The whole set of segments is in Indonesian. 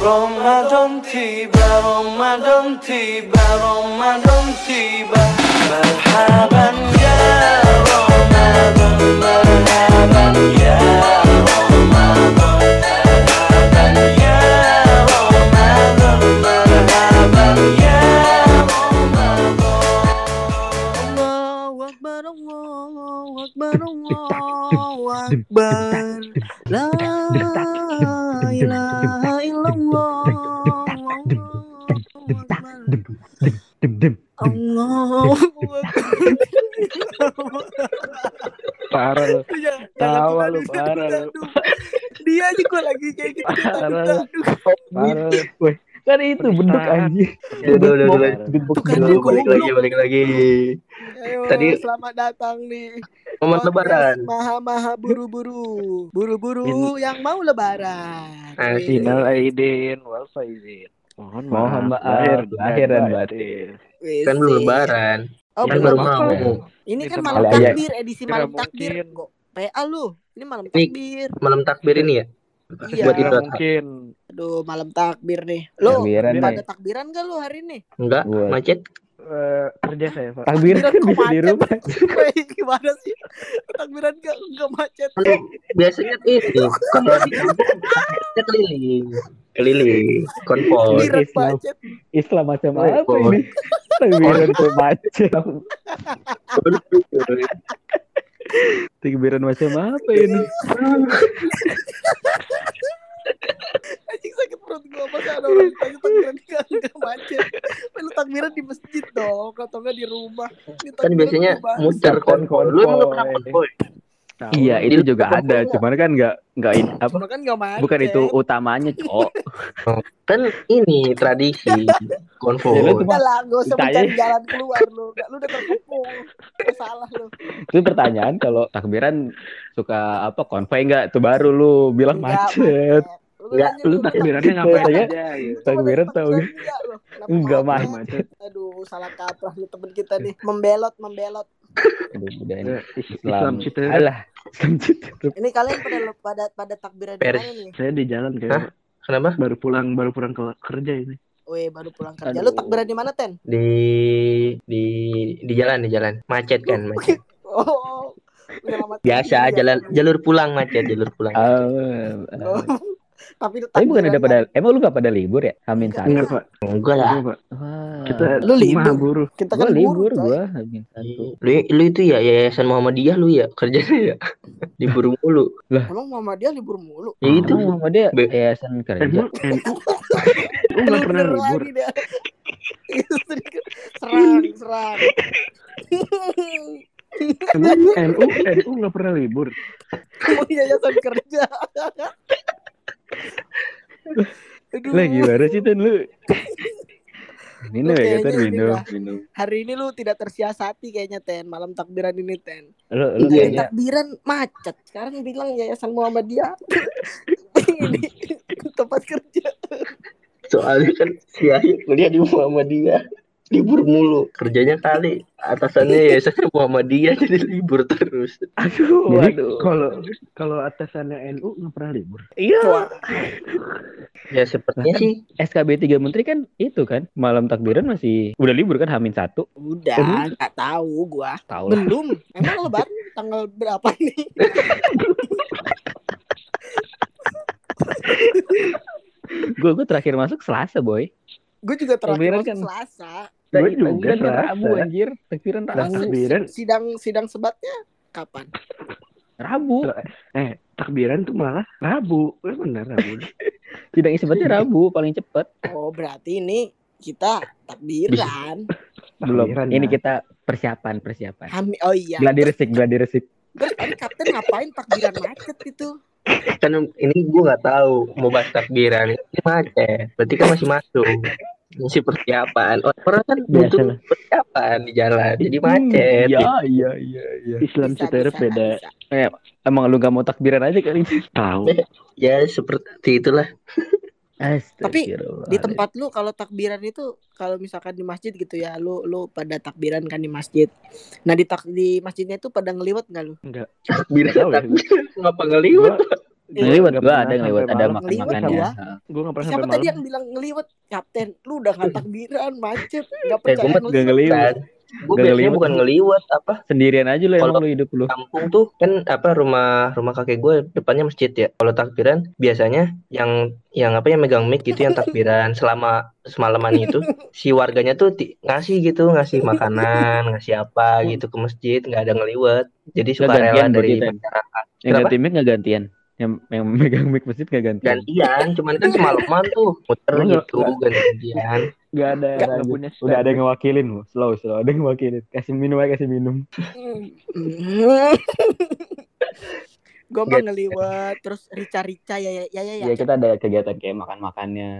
Ramadan tiba, Ramadan tiba, Ramadan tiba Marhaban ya Ramadan, marhaban ya Ramadan Marhaban ya Ramadan, marhaban ya Ramadan Allahu Akbar, Allahu Akbar, Allahu Akbar. La ilaha illallah. Akbar. Parah lu. Tawa lu, parah lu. Dia aja gua lagi kayak gitu. Parah lu. Parah lu. Kan itu Penistaan. anjing. Ya udah udah udah. Kan Udah, dia balik lagi balik lagi. Ayo, Tadi- selamat datang nih. Momen lebaran. Maha-maha buru-buru. Buru-buru yang mau lebaran. Asik. Minal aidin wal faizin. Mohon Mohon maaf, lahir dan batin. Kan belum lebaran. Oh, Kan belum. baru mau. Ini kan Itu malam malah- takbir, edisi malam takbir. Kok PA lu? Ini malam Ini- takbir. Malam takbir ini ya? Iya. Buat Adha. mungkin. Aduh, malam takbir nih. Lu Takbiran nih. pada takbiran gak lu hari ini? Enggak, Buat. macet. eh, kerja saya pak. Takbiran kan bisa di rumah. Gimana sih? Takbiran gak, gak macet. Kan biasanya itu kalau di kampung keliling. Keliling, konvoy. Islam. macet. Islam macam Woi, apa ini? Takbiran tuh macet. Takbiran macam apa ini? Anjing sakit perut gua masa ada orang tanya takbiran gak, gak macet. Lu takbiran di masjid dong, atau enggak di rumah. Kan biasanya muter konvoy. Lu emang pernah Konvoy. Tahu. Iya, itu juga ada, cuman kan nggak nggak in- apa? Cuma kan gak macet. Bukan itu utamanya, cok. Kan ini tradisi Ya, konvoy. lu Udah lah, gak usah Ditanya. mencari jalan keluar lu. Gak, lu udah terkepung. Salah lu. Itu pertanyaan kalau takbiran suka apa konvoy nggak? Tuh baru lu bilang Enggak, macet. Enggak, nanya Lu takbirannya ngapain aja Takbiran tahu gak? enggak Enggak macet. Aduh, salah kaprah nih temen kita nih. Membelot, membelot. Aduh, Eh, is- Islam. Islam situ. Alah, Islam. Ini kalian pada pada pada takbiran di mana nih? Saya di jalan kayak Kenapa? baru pulang baru pulang ke kerja ini. Weh, baru pulang kerja. Aduh. Lu takbiran di mana, Ten? Di di di jalan di jalan. Macet kan, macet. Oh. Biasa ya. jalan jalur pulang macet, jalur pulang. Oh. Tapi Tapi bukan ada pada emang lu gak pada libur ya? Enggak. satu. Enggak pak. Enggak lah. Wah. Kita Lu libur? buruh. Kita Gua kan libur libur, coy. gua Hamin satu. Lu, lu itu ya yayasan Muhammadiyah lu ya kerjanya ya libur mulu. Emang Muhammadiyah libur mulu. Ya itu Emang Be- yayasan kerja. Emang NU lu nggak pernah libur. serang, serang. Emang NU NU nggak pernah libur. Kamu yayasan kerja. Aduh. Lah gimana sih Ten lu? Ini Lu lu ya kayaknya ini minum. Hari ini lu tidak tersiasati kayaknya Ten Malam takbiran ini Ten Lu lu Iya, Tadi kayaknya takbiran macet Sekarang bilang yayasan Muhammadiyah Ini tempat kerja soalnya kan si Ayu kuliah di Muhammadiyah libur mulu. Kerjanya kali atasannya yayasan Muhammadiyah jadi libur terus. aduh, Jadi aduh. kalau kalau atasannya NU nggak pernah libur. Iya. Ya sepertinya sih. SKB 3 Menteri kan itu kan malam takbiran masih udah libur kan Hamin satu. Udah nggak tahu gua. Tahu Belum. Emang lebaran tanggal berapa nih? Gue gue terakhir masuk Selasa boy. Gue juga terakhir masuk kan- Selasa Tak- juga. Rabu anjir. Takbiran Rabu takbiran. Sidang sidang sebatnya kapan? Rabu. Eh takbiran tuh malah Rabu. Eh, benar Rabu. sidang isbatnya Rabu paling cepet. Oh berarti ini kita takbiran. Belum. Takbiran, ini ya. kita persiapan persiapan. Hami, Oh iya. Gladi resik gladi resik. Terus tadi kapten ngapain takbiran macet itu? kan ini gua nggak tahu mau bahas takbiran. Ini macet. Berarti kan masih masuk masih persiapan orang kan Biasa butuh persiapan di jalan jadi macet iya iya iya iya Islam Citerep bisa, beda. bisa. emang lu gak mau takbiran aja kali Tahu. ya seperti itulah Tapi. Di tempat lu kalau takbiran itu kalau misalkan di masjid gitu ya, lu lu pada takbiran kan di masjid. Nah di tak di masjidnya itu pada ngeliwat nggak lu? Enggak. takbiran Nggak tahu ya. takbiran ngapa ngeliwat Ngeliwat nggak gua pernah ada ngeliwat ada makan Ngeliwat makannya. gua. Gue nggak pernah Siapa tadi yang bilang ngeliwet? Kapten, lu udah nggak takbiran, macet. Gak Eh, percaya Gak ngeliwat. Gue biasanya ngeliwat. bukan ngeliwat apa Sendirian aja lu Kalau- emang lu hidup lu. kampung tuh kan apa rumah rumah kakek gue depannya masjid ya. Kalau takbiran biasanya yang yang apa yang megang mic gitu yang takbiran selama semalaman itu si warganya tuh ngasih gitu ngasih makanan ngasih apa gitu ke masjid nggak ada ngeliwet jadi suka rela gantian dari ya? masyarakat Yang ganti mic nggak gantian. Yang yang megang mic masjid nggak gantian. gantian cuman kan semalaman tuh muter gitu gantian Gak ada ada. punya Udah ada yang ngewakilin lu. Slow slow ada yang ngewakilin. Kasih minum aja kasih minum. Gue mah ngeliwet, terus rica-rica ya ya ya ya. Ya kita ada kegiatan kayak makan-makannya.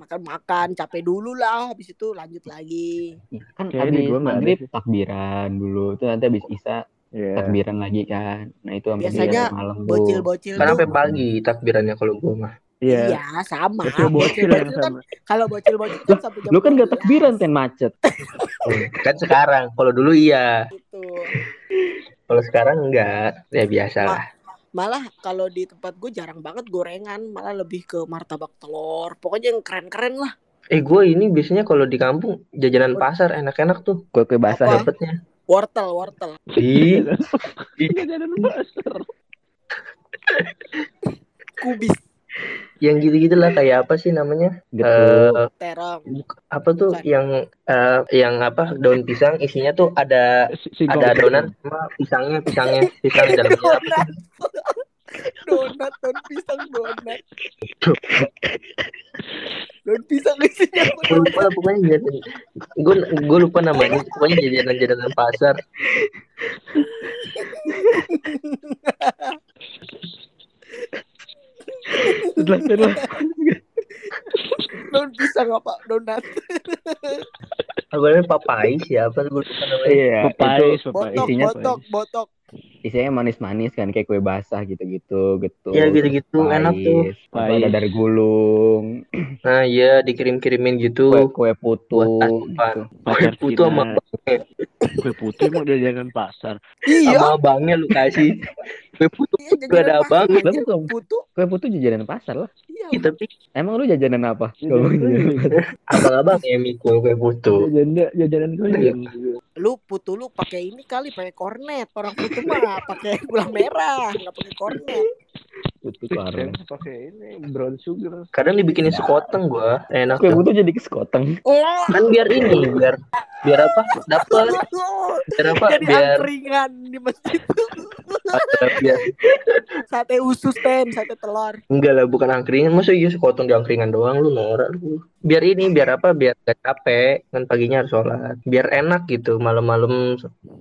Makan-makan, capek dulu lah, habis itu lanjut lagi. Kan Kayaknya di habis maghrib takbiran dulu. Itu nanti habis isya Iya. takbiran lagi kan. Nah itu sampai Biasanya malam. Bocil-bocil kan sampai pagi takbirannya kalau gue mah Iya. Iya, sama. Bocil bocil yang kan sama. kalau bocil-bocil kan sampai jam Lu kan gak 12 takbiran ten macet. kan sekarang kalau dulu iya gitu. kalau sekarang enggak ya biasa lah Malah kalau di tempat gue jarang banget gorengan, malah lebih ke martabak telur. Pokoknya yang keren-keren lah. eh gue ini biasanya kalau di kampung jajanan pasar enak-enak tuh Kue kue basah. Ya. dapetnya Wortel, wortel. Ih, Jajanan pasar. Kubis, yang gitu-gitu lah kayak apa sih namanya. Eh, terong. apa tuh Bukan. yang eh, yang apa daun pisang isinya tuh ada Si- singkong. ada adonan sama pisangnya pisangnya pisang dalamnya donat, daun pisang donat. Daun pisang isinya apa gue lupa lah pokoknya jajanan gue gue lupa namanya pokoknya jajanan jajanan pasar Setelah setelah. daun pisang apa? Donat. apa namanya papai siapa gue lupa namanya Iya. Itu papais. Botok, botok, botok. Isinya manis-manis kan kayak kue basah gitu-gitu gitu. ya gitu-gitu enak tuh Pais. ada dari gulung, nah iya dikirim-kirimin kue gitu kue putu Buat asupan. gitu. Pacar putu sama Cina. abangnya Kue putih mau jajanan pasar. Iya. sama abangnya lu kasih kue putu Iya, Gak ada abang. Lah, bukan. Putu. Kue putu jajanan pasar lah. Iya. Tapi Emang lu jajanan apa? Abang-abang ya mikul kue putu Jajanan jajanan gue Iya. Lu putu lu pakai ini kali, pakai kornet. Orang putu mah pakai gula merah, nggak pakai kornet. Putu karen. pakai ini brown sugar. kadang dibikinin sekoteng gua enak Kue tuh. putu jadi kesekoteng. Oh. kan biar ini biar biar apa dapat biar apa Jadi biar angkringan di masjid. biar Sate usus ten, sate telur. enggak lah bukan angkringan masa iya sekoteng di angkringan doang lu norak lu biar ini biar apa biar gak capek kan paginya harus sholat biar enak gitu malam-malam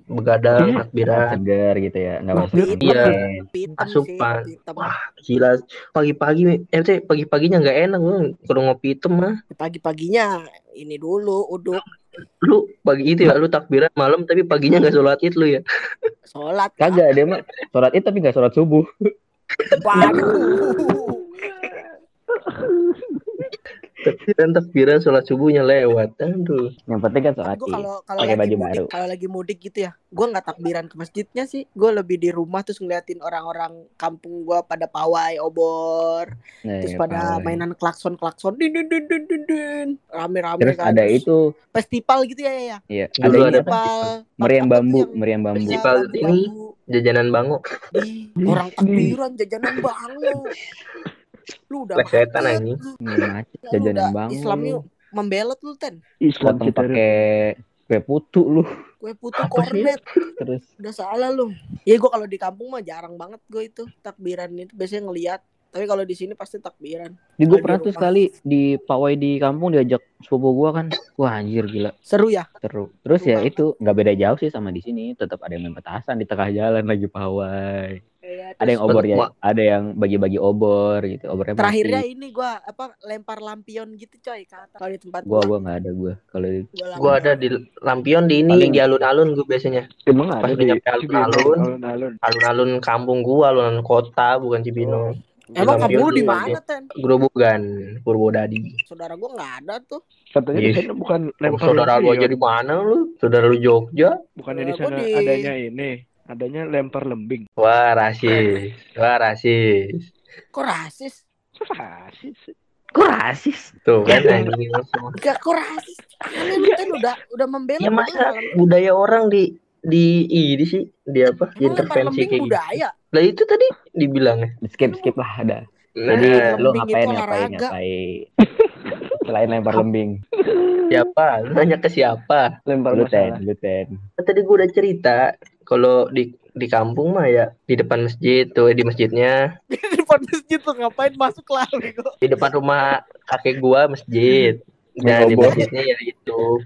begadang Iya. takbiran Segar gitu ya. Enggak masuk. Iya. Hitam Asupan. wah gila pagi-pagi eh pagi-paginya nggak enak lu kalau ngopi hitam mah Pagi-paginya ini dulu uduk lu pagi itu ya lu takbiran malam tapi paginya nggak sholat id lu ya sholat. Kagak dia mah sholat id tapi nggak sholat subuh. Waduh. takbiran takbiran sholat subuhnya lewat aduh Yang penting kan sholat Gue kalau kalau Pakai lagi baju mudik, baru. kalau lagi mudik gitu ya, gue nggak takbiran ke masjidnya sih. Gue lebih di rumah terus ngeliatin orang-orang kampung gue pada pawai obor, Nah, terus ya, pada pawai. mainan klakson klakson, din din din din din din, rame-rame Terus kan. ada Terus itu, festival gitu ya ya. ya. iya, ada apa? Festival Meriam bambu, meriam bambu. Festival ini. jajanan bango Ih, orang takbiran jajanan bango. Lu udah anjing. macet Lu jajanan udah bangun. Islam yuk membelot lu ten. Islam kita pakai kue putu lu. Kue putu Apa sih? kornet. Terus Udah salah lu. Ya gue kalau di kampung mah jarang banget gue itu takbiran itu biasanya ngeliat. Tapi kalau di sini pasti takbiran. di gue pernah tuh sekali di pawai di kampung diajak sepupu gua kan. Wah anjir gila. Seru ya. Seru. Terus ya itu nggak beda jauh sih sama di sini. Tetap ada yang main petasan di tengah jalan lagi pawai. Iya, Ada yang obor ya, ada yang bagi-bagi obor gitu. Obornya Terakhirnya mati. ini gue apa lempar lampion gitu coy ke atas. Kalau di tempat Gua gua. gua nggak ada gua. Kalau di- Gua gua ada di lampion di ini Paling- di alun-alun gua biasanya Emang Pas ada di alun-alun. alun-alun. kampung gua alun-alun kota bukan Cibinong Emang Lampion kamu lu di mana ten? Grobogan Purwodadi Saudara gue nggak ada tuh. Katanya di Yes. sana bukan Oh, lempar saudara lu lampion. aja di mana lu saudara lu Jogja Bukannya di Saudara sana gua di- adanya ini, adanya lempar lembing. wah rasis wah rasis Kok rasis? Rasis. Kok rasis? Tuh kan anjing semua. Enggak kok rasis. Aneh lu kan udah udah membela Ya masa budaya orang di di ini sih di apa? Lempar Intervensi kayak gitu. budaya. Lah itu tadi dibilangnya. Skip skip lah ada. Nah, Jadi lu lembing ngapain ngapain ngapain? Selain lempar lembing. siapa? Lu Nanya ke siapa? Lempar Lu ten, lu ten. Kan Tadi gua udah cerita kalau di di kampung mah ya di depan masjid tuh di masjidnya. Di depan masjid tuh ngapain masuk lah di depan rumah kakek gua masjid. Dan di masjidnya ya itu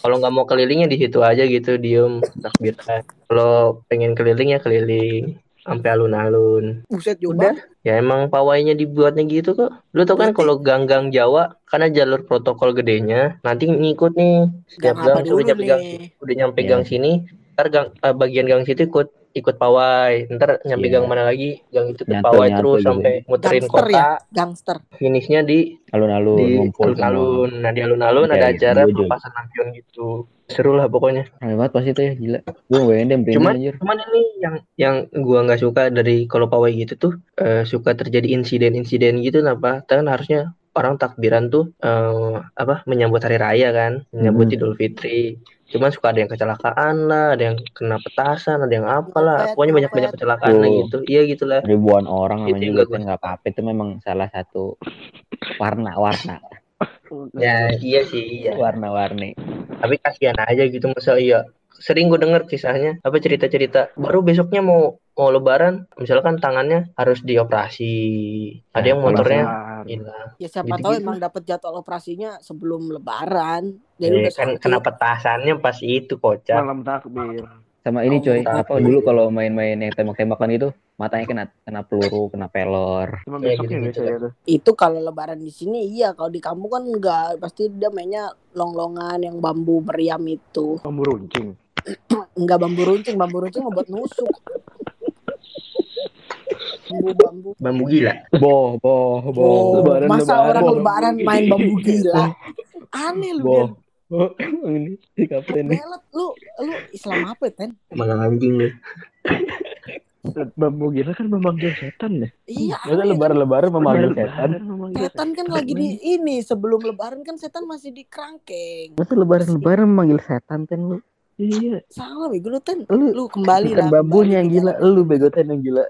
kalau nggak mau kelilingnya di situ aja gitu diem takbiran. Kalau pengen keliling ya keliling sampai alun-alun. Buset udah. juga. Ya emang pawainya dibuatnya gitu kok. Lu tau kan kalau gang-gang Jawa karena jalur protokol gedenya nanti ngikut nih. Setiap Gang gang tuh dulu udah nyampe gang udah nyampe Iya. gang sini ntar gang eh, bagian gang situ ikut ikut pawai ntar nyampe Iya. gang mana lagi gang itu ke Nyatu- pawai nyatu terus gitu. sampai muterin Gangster kota ya? Gangster. finishnya di Alun-alun di alun-alun nah di alun-alun Iya, ada iya, acara setuju. pelepasan lampion gitu seru lah pokoknya Rame banget pas itu ya gila. Gue merinding Cuman- anjir. cuman ini yang yang gua nggak suka dari kalau pawai gitu tuh eh, suka terjadi insiden-insiden gitu kenapa kan harusnya orang takbiran tuh eh, apa menyambut hari raya kan menyambut Hmm. Idul Fitri cuman suka ada yang kecelakaan lah ada yang kena petasan ada yang apalah. Pokoknya banyak banyak kecelakaan lah gitu. Iya gitulah. Ribuan orang namanya yang juga gak kan nggak apa-apa. Itu memang salah satu warna-warna. Ya iya sih iya. Warna-warni. tapi kasihan aja gitu masa iya. Sering gue denger kisahnya. Apa cerita-cerita. Baru besoknya mau mau lebaran misalkan tangannya harus dioperasi. Ada yang Nah, kalau motornya Kelar. hilang Ya siapa Gitu-gitu tahu lah. emang dapat jadwal operasinya sebelum lebaran. Jadi Eh, udah kan sakit. kena petasannya pas itu kocak Malam takbir. Sama ini Oh, coy, tapi- apa dulu kalau main-main yang tembak-tembakan itu matanya kena kena peluru, kena pelor. Cuma Ya, besoknya gitu-gitu biasanya tuh. Itu kalau lebaran di sini iya, kalau di kampung kan enggak, pasti dia mainnya long-longan yang bambu meriam itu. Bambu runcing. Enggak bambu runcing, bambu runcing mau buat nusuk. Bambu-bambu. bambu gila Boh, boh, boh. Oh, lebaran, masa lebaran, orang bambu lebaran main bambu gila? Aneh lu, Boh. Oh, ini si kapten nih. Lu, lu Islam apa, Ten? mana anjing lu Bambu gila kan memanggil setan deh. Iya, Masa aneh, lebaran-lebaran memanggil setan. Lebaran memanggil Setan kan lagi di ini sebelum lebaran kan setan masih di kerangkeng. Masa lebaran-lebaran memanggil setan ten lu? Iya. Salah bego lu ten. Lu Lu kembali lah. bambunya yang gila, lu bego ten yang gila.